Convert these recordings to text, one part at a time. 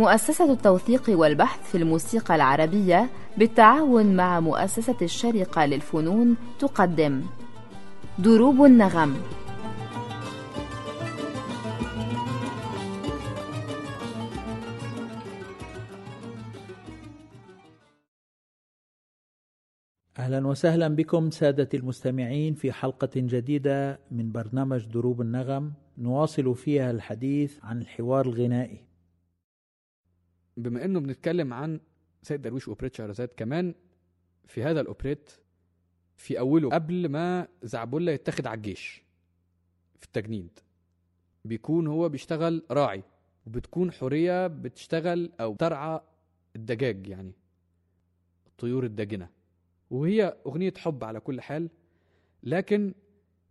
مؤسسة التوثيق والبحث في الموسيقى العربية بالتعاون مع مؤسسة الشرقة للفنون تقدم. دروب النغم. أهلا وسهلا بكم سادتي المستمعين في حلقة جديدة من برنامج دروب النغم. نواصل فيها الحديث عن الحوار الغنائي. بما إنه بنتكلم عن سيد درويش اوبريت شهرزاد كمان في هذا الأوبريت في أوله قبل ما زعبولة يتاخد على الجيش في التجنيد. بيكون هو بيشتغل راعي وبتكون حورية بتشتغل أو ترعى الدجاج يعني الطيور الداجنه وهي أغنية حب على كل حال لكن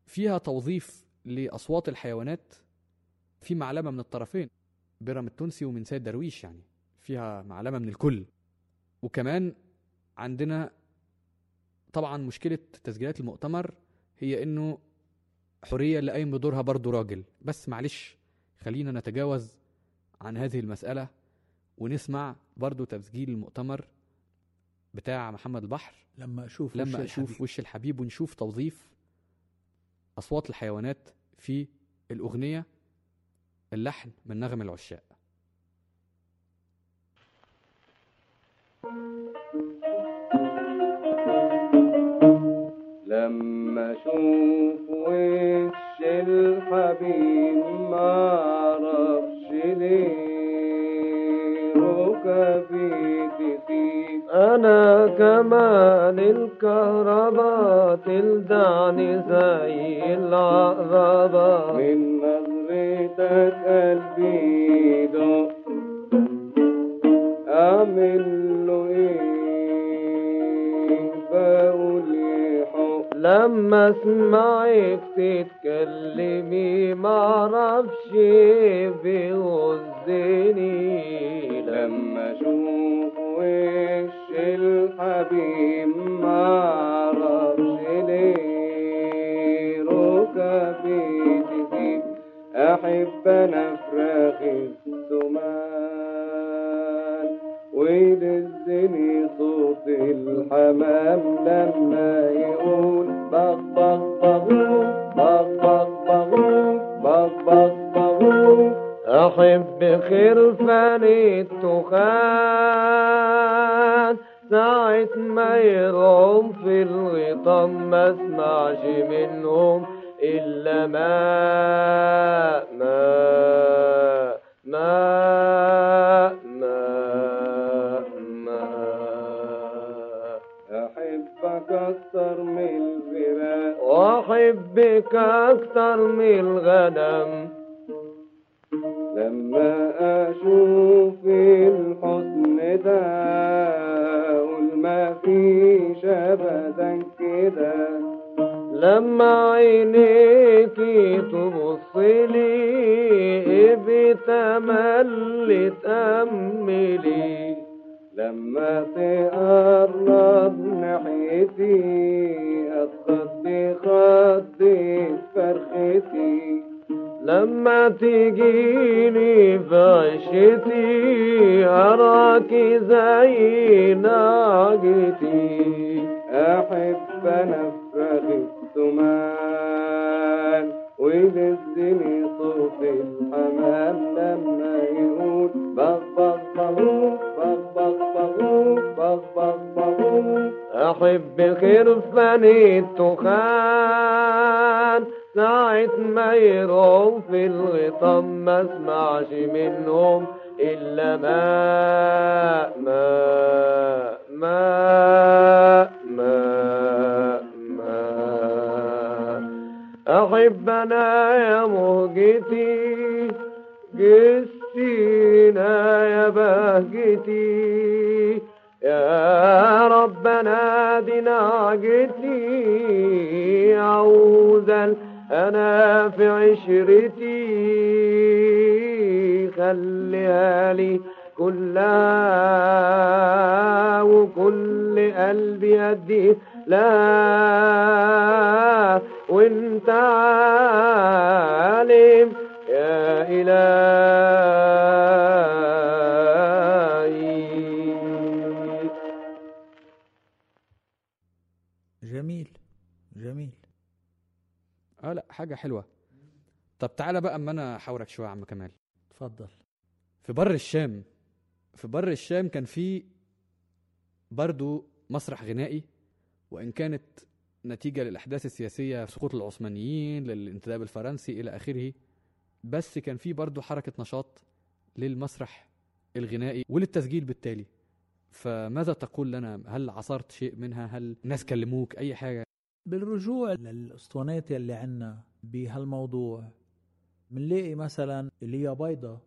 فيها توظيف لأصوات الحيوانات في معلمة من الطرفين بيرام التونسي ومن سيد درويش يعني. فيها معلمة من الكل. وكمان عندنا طبعا مشكلة تسجيلات المؤتمر هي إنه حورية اللي قايم بدورها برضه راجل. بس معلش خلينا نتجاوز عن هذه المسألة ونسمع برضه تسجيل المؤتمر بتاع محمد البحر. لما أشوف لما وش أشوف الحبيب. وش الحبيب ونشوف توظيف أصوات الحيوانات في الأغنية اللحن من نغم العشاق لما أشوف وش الحبيب ما أعرفش ليه ركبي تسيب أنا كمان الكهرباء تلدعني زي العقربة من لما اسمعك تتكلمي معرفش بيغزني لما أشوف وش الحبيب معرفش ليه. ركبي تسيب أحب أنا أحب خرفان التخان ساعة ما يرعم في الغيطان ما اسمعش منهم إلا ما ما ما ما ما. أحبك أكتر من الفراق وأحبك أكتر من الغنم. تجيني في عشتي أراكي زي ناجتي أحب فراغ السمان ويلزني صوت الحمام لما يقول بغ بغ بغو بغ بغ بغو بغ بغ بغو أحب خرفان التخان الغطام ما اسمعش منهم إلا ما ما ما ما ما أحب أنا يا مهجتي جسينا يا بهجتي. يا ربنا دي نعجتي عوزا أنا في عشرتي الليالي كلها وكل قلبي يدي. لا وانت عالم يا إلهي. جميل جميل. آه لا حاجة حلوة. طب تعالى بقى اما أنا احاورك شوية يا عم كمال. تفضل. في بر الشام في بر الشام كان في برضو مسرح غنائي وإن كانت نتيجة للأحداث السياسية سقوط العثمانيين للانتداب الفرنسي إلى آخره بس كان في برضو حركة نشاط للمسرح الغنائي وللتسجيل بالتالي. فماذا تقول لنا؟ هل عصرت شيء منها؟ هل ناس كلموك؟ أي حاجة؟ بالرجوع للأسطوانات اللي عنا بهالموضوع بنلاقي مثلا إيليا بيضة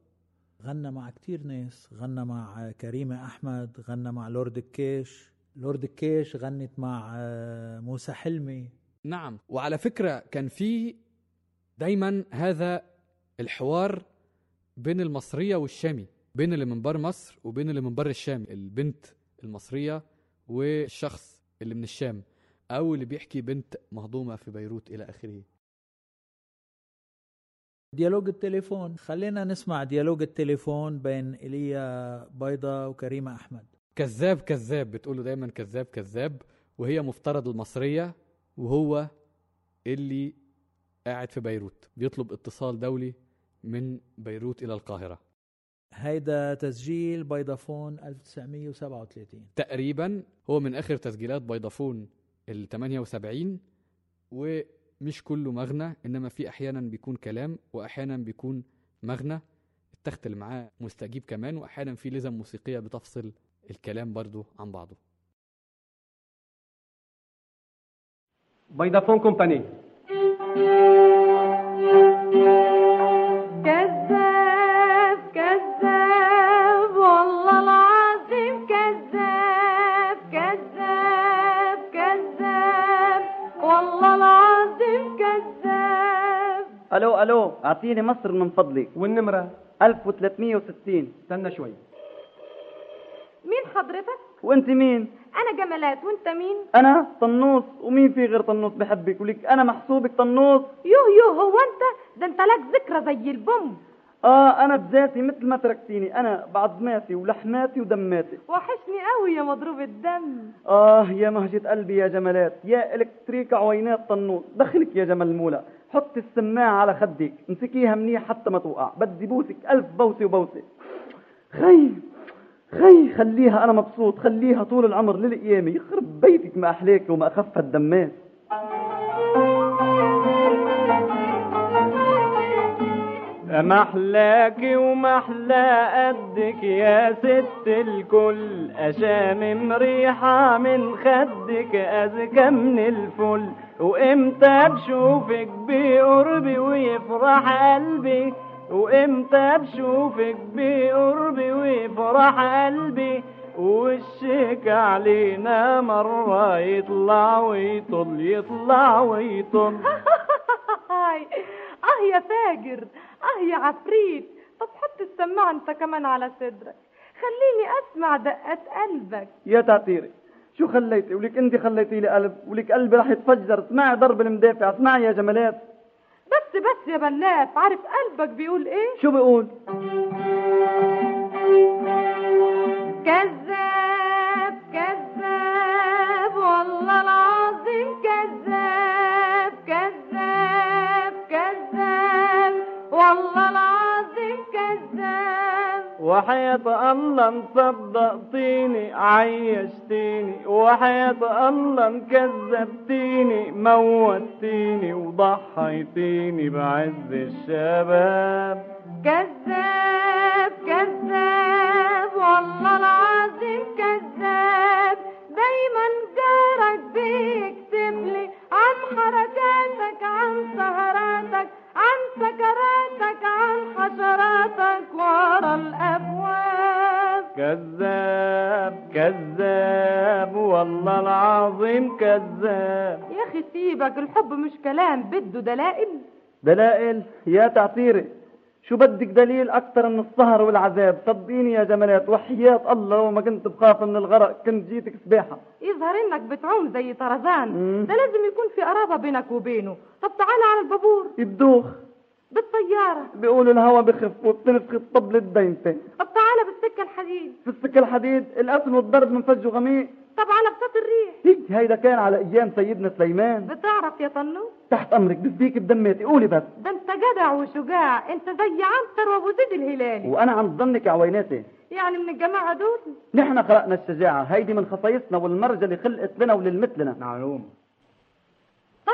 غنى مع كتير ناس غنى مع كريمة أحمد غنى مع لورد الكيش لورد الكيش غنت مع آه، موسى حلمي. نعم. وعلى فكرة كان في دايما هذا الحوار بين المصرية والشامي بين اللي من بر مصر وبين اللي من بر الشام البنت المصرية والشخص اللي من الشام أو اللي بيحكي بنت مهضومة في بيروت إلى آخره. ديالوج التليفون. خلينا نسمع ديالوج التليفون بين ايليا بيضة وكريمة أحمد. كذاب كذاب بتقوله دايما كذاب كذاب وهي مفترض المصرية وهو اللي قاعد في بيروت بيطلب اتصال دولي من بيروت إلى القاهرة. هيدا تسجيل بيضافون 1937 تقريبا هو من آخر تسجيلات بيضافون ال 78 ومش كله مغنى إنما في أحيانا بيكون كلام وأحيانا بيكون مغنى. التخت اللي معاه مستجيب كمان وأحيانا في لزم موسيقية بتفصل الكلام برضو عن بعضه. فودافون كومباني ألو ألو أعطيني مصر من فضلك. والنمرة؟ 1360 استنى شوي. مين حضرتك؟ وأنت مين؟ أنا جمالات وأنت مين؟ أنا طنوس ومين في غير طنوس بحبك؟ ولك أنا محسوبك طنوس. يوه يوه هو أنت؟ ده أنت لك ذكرى زي البوم. آه أنا بذاتي مثل ما تركتيني. أنا بعظماتي ولحماتي ودماتي. وحشني قوي يا مضروب الدم. آه يا مهجة قلبي يا جمالات. يا إلكتريك عوينات طنوس. دخلك يا جمال المولى. حطي السماعة على خدك امسكيها منيح حتى ما توقع بدي بوسك ألف بوسة وبوسة. خي خي خليها أنا مبسوط خليها طول العمر للقيامة يخرب بيتك ما أحلاك وما أخف الدمات محلاكي ومحلى قدك يا ست الكل. أشامم ريحة من خدك أزكى من الفل. وإمتى بشوفك بقربي ويفرح قلبي؟ وإمتى بشوفك بقربي ويفرح قلبي؟ وشك علينا مرة يطلع ويطل يطلع ويطل. آه يا فاجر. آه يا عفريت طب حط السماعة انت كمان على صدرك. خليني أسمع دقات قلبك. يا تعتيري شو خليتي؟ ولك انت خليتي لي قلب ولك قلبي راح يتفجر. اسمعي ضرب المدافع اسمعي يا جمالات. بس بس يا بلاف عارف قلبك بيقول إيه؟ شو بيقول؟ كذاب كذاب. وحياة الله مصدقتيني عيشتيني. وحياة الله مكذبتيني موتيني وضحيتيني بعز الشباب. كذاب كذاب والله العظيم كذاب. دايما جارك بيكتب لي عن حركاتك عن سهراتك عن سكراتك. عن حشراتك ورا الأبواب. كذاب كذاب والله العظيم كذاب. يا أخي سيبك الحب مش كلام بده دلائل. دلائل؟ يا تعتيري شو بدك دليل أكثر من السهر والعذاب؟ صدقيني يا جمالات وحياة الله لو ما كنت بخاف من الغرق كنت جيتك سباحة. يظهر إنك بتعوم زي طرزان. ده لازم يكون في قرابة بينك وبينه. طب تعالى على البابور. يدوخ بالطيارة. بيقولوا الهوا بخف وبتنفخ الطبل الدينتين طب تعالى بالسكة الحديد. في السكة الحديد القتل والضرب من فج وغميق. طب على بساط الريح. هيك هيدا كان على أيام سيدنا سليمان. بتعرف يا طنوس تحت أمرك بفديك بدميتي. قولي بس. ده انت جدع وشجاع. انت زي عنتر وابو زيد الهلالي. وأنا عند ظنك يا عويناتي. يعني من الجماعة دول. نحن خلقنا الشجاعة. هيدي من خصايصنا والمرجة اللي خلقت لنا وللمثلنا. معلوم.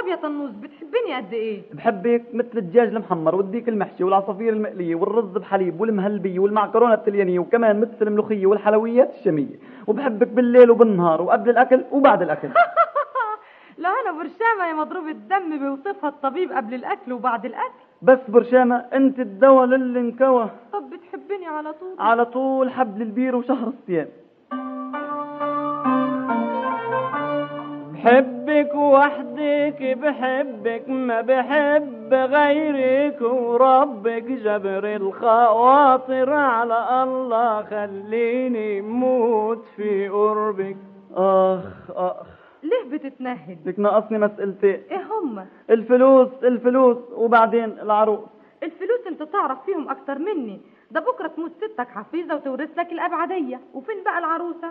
طب يا طنوس بتحبني قد إيه؟ بحبك مثل الدجاج المحمر والديك المحشي والعصافير المقلية والرز بحليب والمهلبية والمعكرونة التليانية وكمان مثل الملوخية والحلويات الشامية وبحبك بالليل وبالنهار وقبل الأكل وبعد الأكل. لو أنا برشامة يا مضروب الدم بيوصفها الطبيب قبل الأكل وبعد الأكل. بس برشامة أنت الدواء للي انكوى. طب بتحبني على طول. على طول حبل البير وشهر الصيام. بحبك وحدك بحبك ما بحب غيرك. وربك جبر الخواطر على الله خليني موت في قربك. أخ أخ. ليه بتتنهد لك ناقصني مسألتين إيه هما الفلوس الفلوس وبعدين العروس. الفلوس أنت تعرف فيهم أكتر مني. ده بكرة تموت ستك حفيظة وتورث لك الابعديه وفين بقى العروسة؟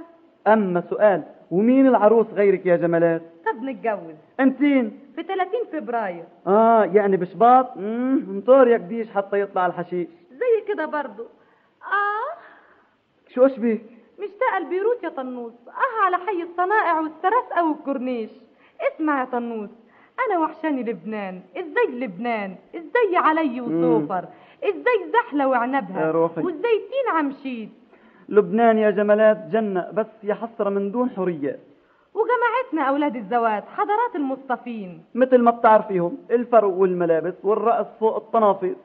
أما سؤال ومين العروس غيرك يا جمالات؟ طب نتجوز. أنتين. في 30 فبراير. آه يعني بشباط امم يا قديش حتى يطلع الحشيش. زي كده برضو. آه. شو اشبه مشتاقة لبيروت يا طنوس. آه على حي الصنائع والسراسقة والكورنيش اسمع يا طنوس. أنا وحشاني لبنان. إزاي لبنان؟ إزاي علي وسوفر إزاي زحلة يا وعنبها. وإزاي تين عمشيد لبنان يا جمالات جنة بس يا حسرة من دون حريات وجماعتنا أولاد الزواج حضرات المصطفين. مثل ما بتعرفيهم الفرو والملابس والرقص فوق الطنافيس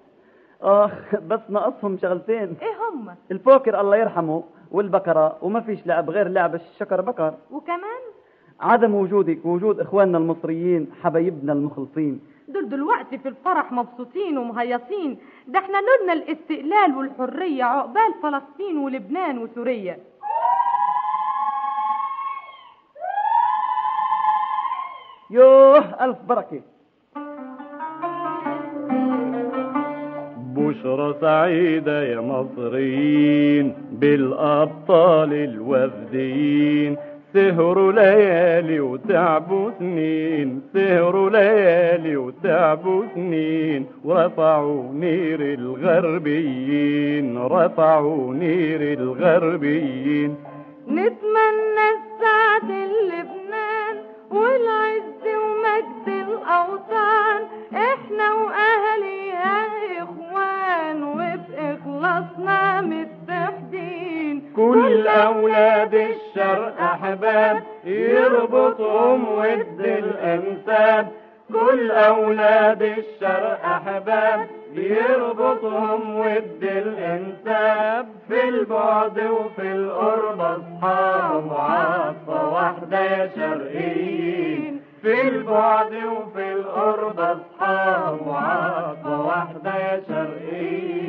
آخ بس ناقصهم شغلتين. إيه هم؟ البوكر الله يرحمه والبكرة وما فيش لعب غير لعب الشكر بكر. وكمان؟ عدم وجودك وجود إخواننا المصريين حبايبنا المخلصين. دول دلوقتي في الفرح مبسوطين ومهيصين ده إحنا لولنا الاستقلال والحرية عقبال فلسطين ولبنان وسوريا. يوه ألف بركة. بشرى سعيدة يا مصريين بالأبطال الوفديين سهروا ليالي وتعبوا سنين سهروا ليالي وتعبوا سنين ورفعوا نير الغربيين. رفعوا نير الغربيين. نتمنى السعد للبنان والعز ومجد الأوطان إحنا وأهليها كل أولاد الشرق أحباب يربطهم ود الأنساب كل أولاد الشرق أحباب يربطهم ود الإنساب في البعد وفي القرب أصحاب وعصا واحدة يا شرقيين. في البعد وفي القرب أصحاب وعصا واحدة يا شرقيين.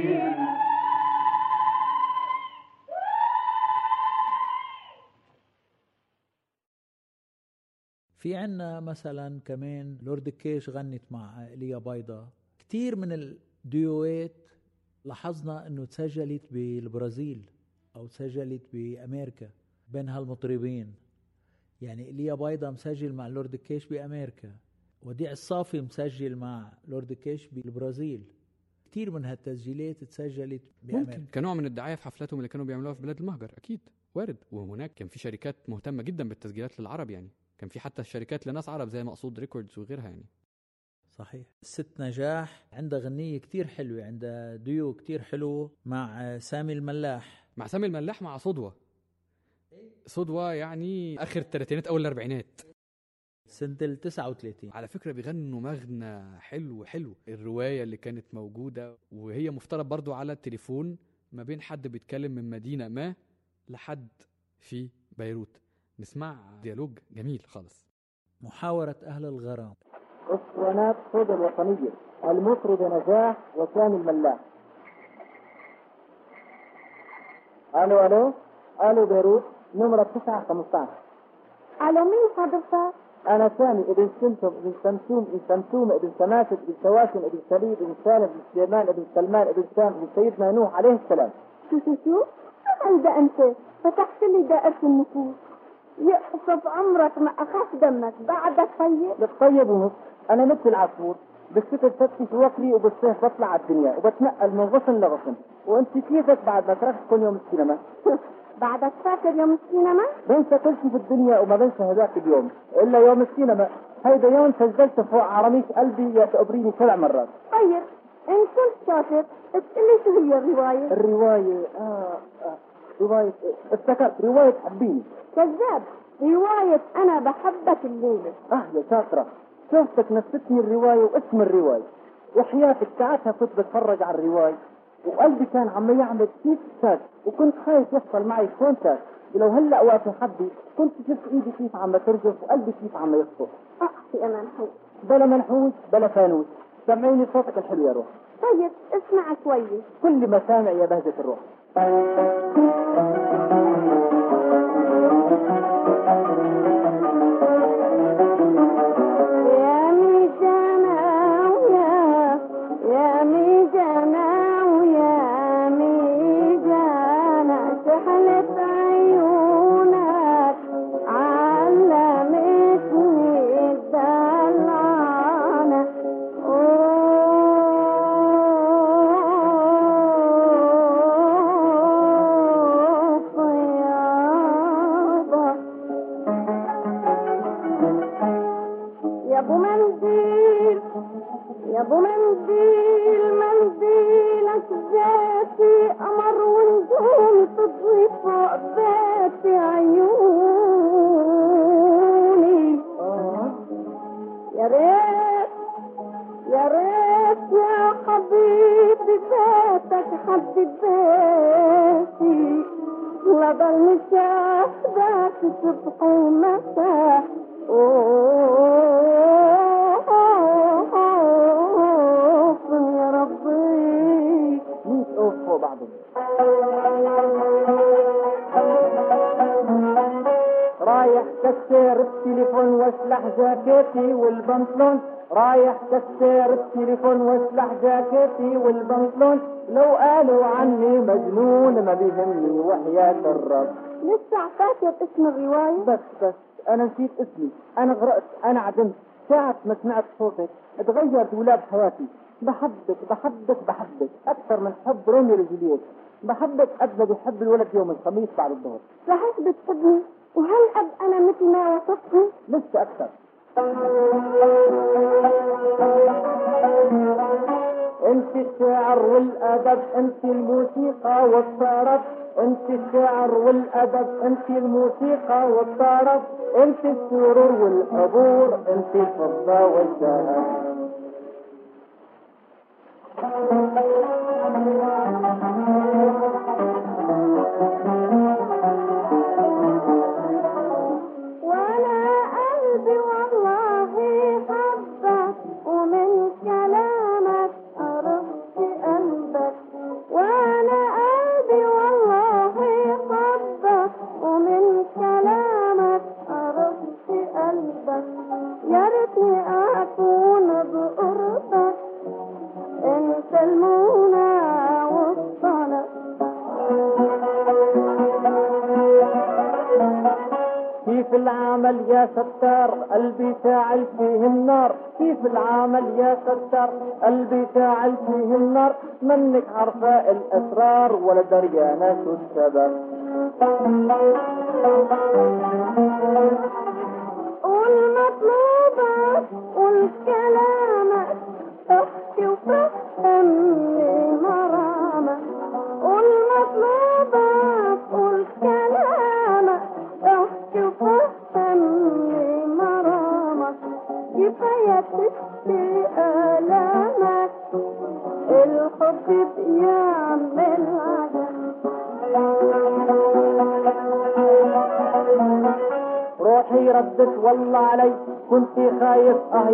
في عنا مثلا كمان لورد كيش غنت مع إيليا بايضا كتير من الديوات لاحظنا إنه تسجلت بالبرازيل أو تسجلت بأمريكا بين هالمطربين. يعني إيليا بايضا مسجل مع لورد كيش بأمريكا وديع الصافي مسجل مع لورد كيش بالبرازيل. كتير من هالتسجيلات تسجلت بأمريكا. ممكن. كنوع من الدعاية في حفلاتهم اللي كانوا بيعملوها في بلاد المهجر. أكيد. وارد. وهناك كان في شركات مهتمة جدا بالتسجيلات للعرب يعني. كان في حتى شركات لناس عرب زي مقصود Records وغيرها يعني. صحيح. الست نجاح عندها غنية كتير حلوة عندها ديو كتير حلو مع سامي الملاح. مع سامي الملاح مع صدوة. صدوة يعني آخر الثلاثينات أول الاربعينات سنة ال 39 على فكرة بيغنوا مغنى حلو حلو. الرواية اللي كانت موجودة وهي مفترض برضو على التليفون ما بين حد بيتكلم من مدينة ما لحد في بيروت. نسمع ديالوج جميل خالص. محاورة أهل الغرام. اسطوانات صوت الوطنية المطرب نجاح وسامي الملاح. ألو ألو ألو بيروت نمرة 9 15 ألو مين حضرتك؟ أنا سامي ابن سمسم ابن سمسوم ابن سمسوم ابن سماسك ابن سواسن ابن سليم ابن سالم ابن سليمان ابن سلمان ابن سام ابن سيدنا نوح عليه السلام. شو شو شو؟ هيدا أنت. فتحت لي دائرة النفوس. يقصف عمرك ما أخاف دمك بعدك طيب بتطيب ونص. أنا مثل العصفور. بالشتاء بفتش وكري وبالصيف بطلع على الدنيا وبتنقل من غصن لغصن. وأنت كيفك بعد ما تركت كل يوم السينما؟ بعدك فاكر يوم السينما؟ بنسى كل شيء في الدنيا وما بنسى هذاك اليوم. إلا يوم السينما. هيدا يوم سجلت فوق عرميش قلبي يا تقبريني سبع مرات. طيب إن كنت شاطر تقلي شو هي الرواية؟ الرواية آه, آه. رواية افتكرت رواية حبيني كذاب. رواية أنا بحبك الليلة. آه يا شاطرة. شوفتك نستني الرواية واسم الرواية. وحياتك ساعتها كنت بتفرج على الرواية. وقلبي كان عم يعمل كيف ساك. وكنت خايف يحصل معي شلون ساك. ولو هلأ وقت حبي كنت شفت إيدي كيف عم ترجف وقلبي كيف عم يخطر أحكي أنا الحين بلا منحوس بلا فانوس. سمعيني صوتك الحلو يا روح. طيب اسمع شوية كل ما سامع يا بهجة الروح. واسلح جاكيتي والبنطلون رايح كسر التليفون واسلح جاكيتي والبنطلون. لو قالوا عني مجنون ما بيهمني وحياة الرب. لسه فاكر اسم الرواية؟ بس بس أنا نسيت اسمي. أنا غرقت أنا عدمت. ساعة ما سمعت صوتك. اتغير دولاب حياتي. بحبك بحبك بحبك. أكثر من حب روميو وجولييت. بحبك قد ما بيحب الولد يوم الخميس بعد الظهر. صحيح بتحبني؟ وهل أب أنا مثل ما وصفتني لسه أكثر. أنت الشعر والأدب أنت الموسيقى والطرب. أنت الشعر والأدب أنت الموسيقى والطرب. أنت السرور والحبور أنت الفضة والذهب كيف العمل يا ستار قلبي شاعل فيه النار. منك عارفة الأسرار ولا دريانة شو السبب قول مطلوبك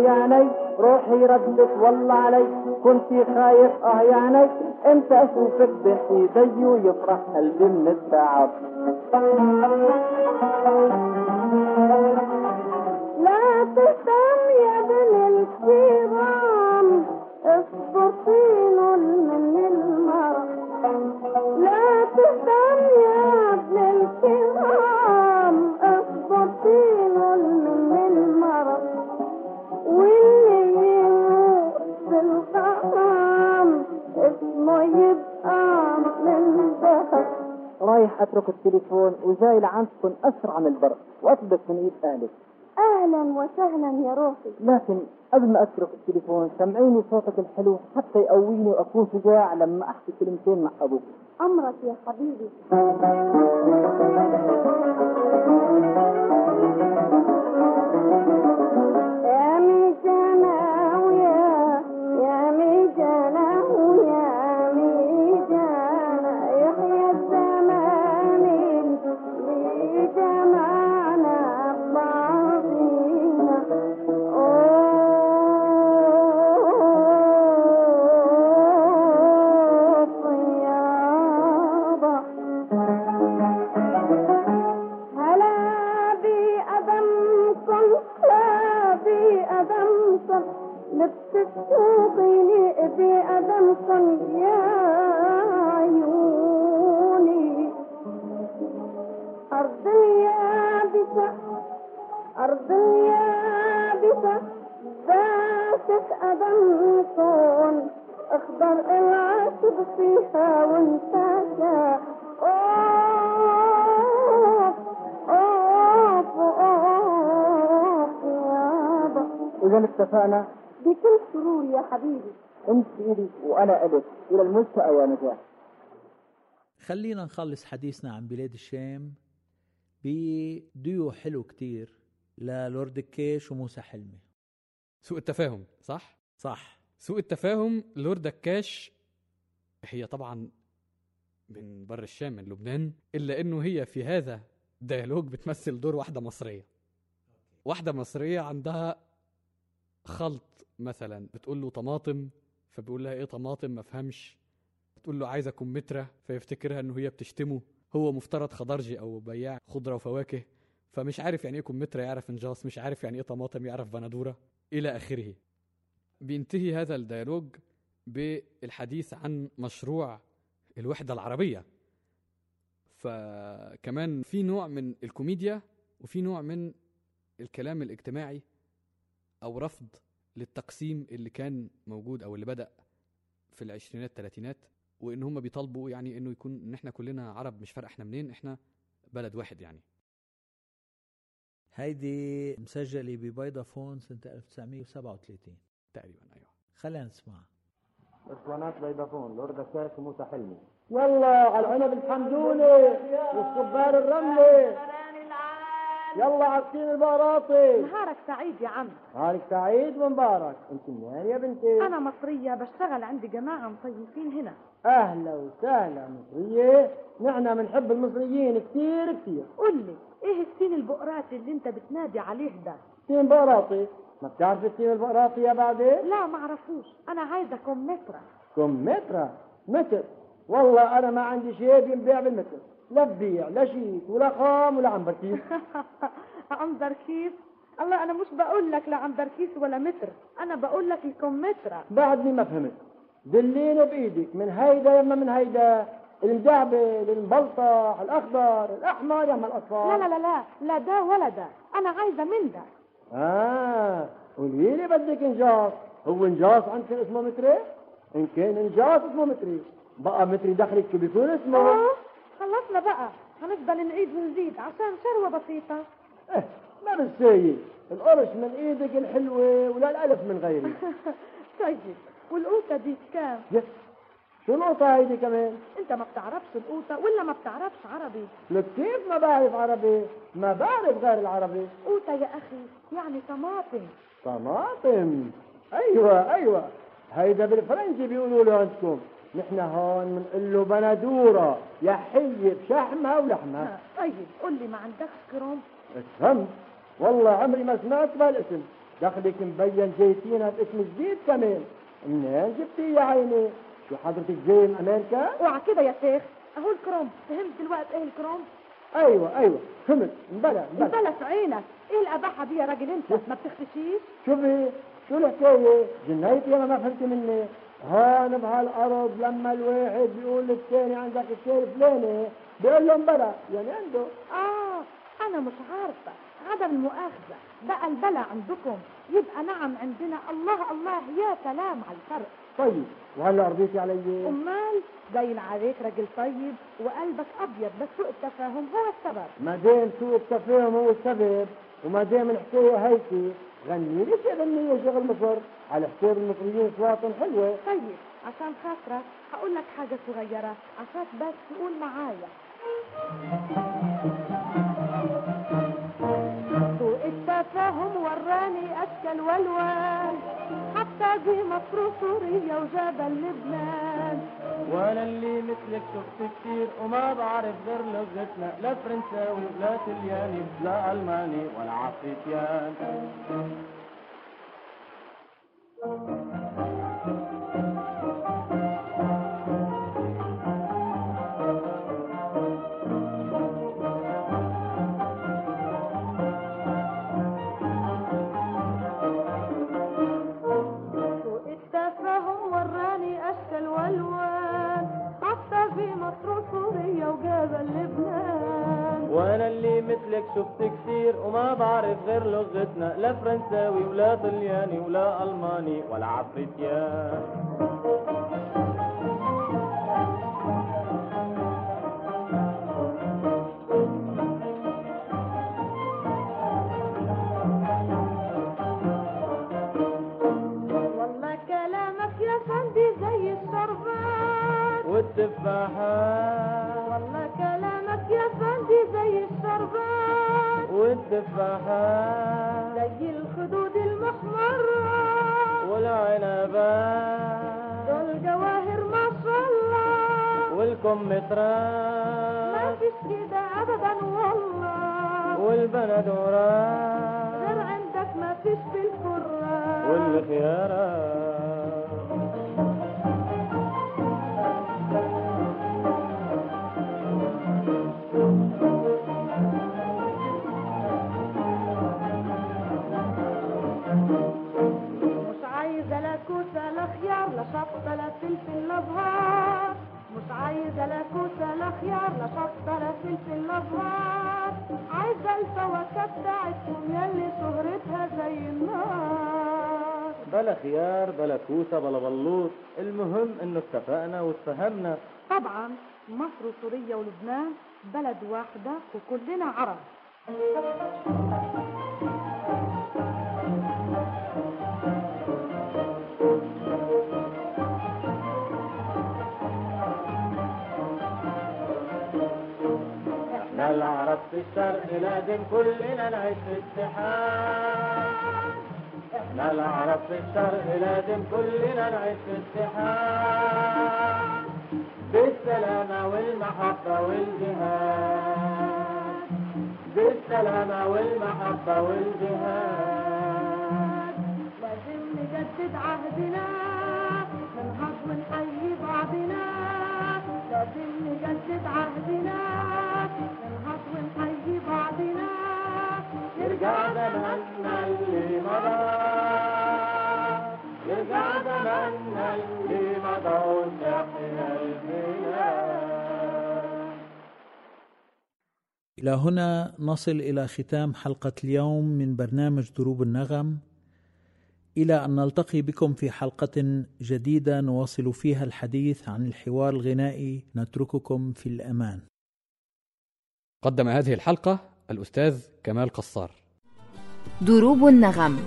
يا عيني روحي ردت والله علي. كنت خايف آه يا عيني أنت اشوفك بحيدي ويفرح قلبي من التعب. أنا أترك التليفون وجاي لعندكم أسرع من البرق وأطلب من إيد أهلك. أهلا وسهلا يا روحي. لكن قبل ما أترك التليفون سمعيني صوتك الحلو حتى يقويني وأكون شجاع لما أحكي كلمتين مع أبوك. أمرك يا حبيبي. أدمكم أخضر العشب فيها وانتشى أوف أوف أوف يابا إذا اتفقنا بكل سرور يا حبيبي. أنت إلي وأنا إلك إلى الملتقى يا نجاح خلينا نخلص حديثنا عن بلاد الشام بديو حلو كتير للورد الكيش وموسى حلمي. سوء التفاهم صح؟ صح. سوء التفاهم لورد دكاش هي طبعا من بر الشام من لبنان إلا إنه هي في هذا ديالوج بتمثل دور واحدة مصرية. واحدة مصرية عندها خلط مثلا بتقول له طماطم فبيقول لها إيه طماطم؟ ما فهمش. بتقول له عايزة كمثرى فيفتكرها إنه هي بتشتمه. هو مفترض خضرجي أو بياع خضرة وفواكه فمش عارف يعني إيه كمثرى يعرف إنجاص مش عارف يعني إيه طماطم يعرف بندورة. إلى آخره. بينتهي هذا الديالوج بالحديث عن مشروع الوحدة العربية. فكمان في نوع من الكوميديا وفي نوع من الكلام الاجتماعي أو رفض للتقسيم اللي كان موجود أو اللي بدأ في العشرينات الثلاثينات وإن هم بيطالبوا يعني إنه يكون إن إحنا كلنا عرب مش فارق إحنا منين إحنا بلد واحد يعني. هيدي مسجلة ببيضة فون سنة 1937 تقريبا أيوه. خلينا نسمع. أسطوانات بيضافون لورد كاش وموسى حلمي. يلا على العنب الحمدوني والصبار الرملي. يلا على الطين البقراطي نهارك سعيد يا عم. نهارك سعيد ومبارك. انت منين يا بنتي؟ أنا مصرية بشتغل عند جماعة مصيفين هنا. أهلا وسهلا مصرية. نحن بنحب المصريين كتير كتير قول لي إيه السين البقراتي اللي أنت بتنادي عليه ده؟ طين بقراطي ما بتعرف الطين البقراطي يا بعدين لا معرفوش أنا عايزة كمثرى. كم متر. متر والله أنا ما عندي شيء بينبيع بالمتر. لا ببيع لا شيك ولا خام ولا عنبرتيس عنبر كيس؟ الله أنا مش بقول لك لا عنبر كيس ولا متر. أنا بقول لك الكمثرى. بعدني ما فهمت. دلينه بايدك من هيدا يما من هيدا المجعبل المبلطح الأخضر الأحمر يما الأصفر. لا لا لا لا لا ده ولا ده أنا عايزة من ده آه قولي لي بدك إنجاص. هو إنجاص عندكم اسمه متري؟ إن كان إنجاص اسمه متري. بقى متري دخلك شو بيكون اسمه؟ آه خلصنا بقى. هنفضل نعيد ونزيد عشان شروة بسيطة. إيه ما بالسيد القرش من إيدك الحلوة ولا الألف من غيري طيب. والقوطة دي كام؟ يس. شو القطة هيدي كمان؟ انت ما بتعرفش القوطة ولا ما بتعرفش عربي. لك كيف ما بعرف عربي. ما بعرف غير العربي. قوطة يا أخي يعني طماطم. طماطم. أيوه أيوه. هيدا بالفرنسي بيقولوا له عندكم نحن هون بنقول له بندورة. يا حي بشحمها ولحمها ها، طيب قول لي ما عندكش كروم؟ افهمت والله عمري ما سمعت بهالاسم. دخلك مبين جايتينا باسم جديد كمان. منين جبتيه يا عيني. شو حضرتك جاي من أمريكا؟ اوعى كده يا شيخ. أهو الكروم. فهمت دلوقتي إيه الكروم؟ أيوه أيوه. فهمت. مبلا مبلا البلد في عينك. إيه الأباحة دي يا راجل أنت؟ ما بتختشيش؟ شوفي شو الحكاية جنيتي أنا ما فهمت مني؟ هون بهالأرض لما الواحد بيقول للثاني عندك الشيء الفلاني بيقول له مبلا يعني عنده. آه أنا مش عارفة. عدم المؤاخذة. بقى البلا عندكم. يبقى نعم عندنا. الله الله يا سلام على الفرق. طيب وهلا رضيتي علي؟ أمال باين عليك راجل طيب وقلبك أبيض بس سوء التفاهم هو السبب. ما دام سوء التفاهم هو السبب وما دام الحكاية هيك غني لي شي غنية شغل مصر على حساب المصريين اصواتهم حلوة. طيب عشان خاطرك هقول لك حاجة صغيرة. عشان بس تقول معايا. التفاهم وراني أشكال والوان. حتى دي مصر وسوريا وجبل لبنان وأنا اللي مثلك شفت كتير وما بعرف غير لغتنا لا فرنساوي لا طلياني لا ألماني ولا عفريتيان شفت كتير وما بعرف غير لغتنا لا فرنساوي ولا طلياني ولا ألماني ولا عفريتيان والتفاحات زي الخدود المحمرة. والعنبات دول جواهر ما شاء الله. ما لا بهار عايزة الفواكه بتاعتكم يلي شهرتها زي النار. بلا خيار بلا كوسة بلا بلوط. المهم إنه اتفقنا واتفهمنا. طبعا مصر وسوريا ولبنان بلد واحدة وكلنا عرب. في الشرق لازم كلنا نعيش في اتحاد إحنا العرب في الشرق لازم كلنا نعيش في اتحاد بالسلامة والمحبة والجهاد. بالسلامة والمحبة والجهاد. لازم نجدد عهدنا. نجدد عهدنا بعضنا. زماننا اللي مضى زماننا اللي مضى إلى هنا نصل إلى ختام حلقة اليوم من برنامج دروب النغم. إلى أن نلتقي بكم في حلقة جديدة نواصل فيها الحديث عن الحوار الغنائي نترككم في الأمان. قدم هذه الحلقة الأستاذ كمال قصار. دروب النغم.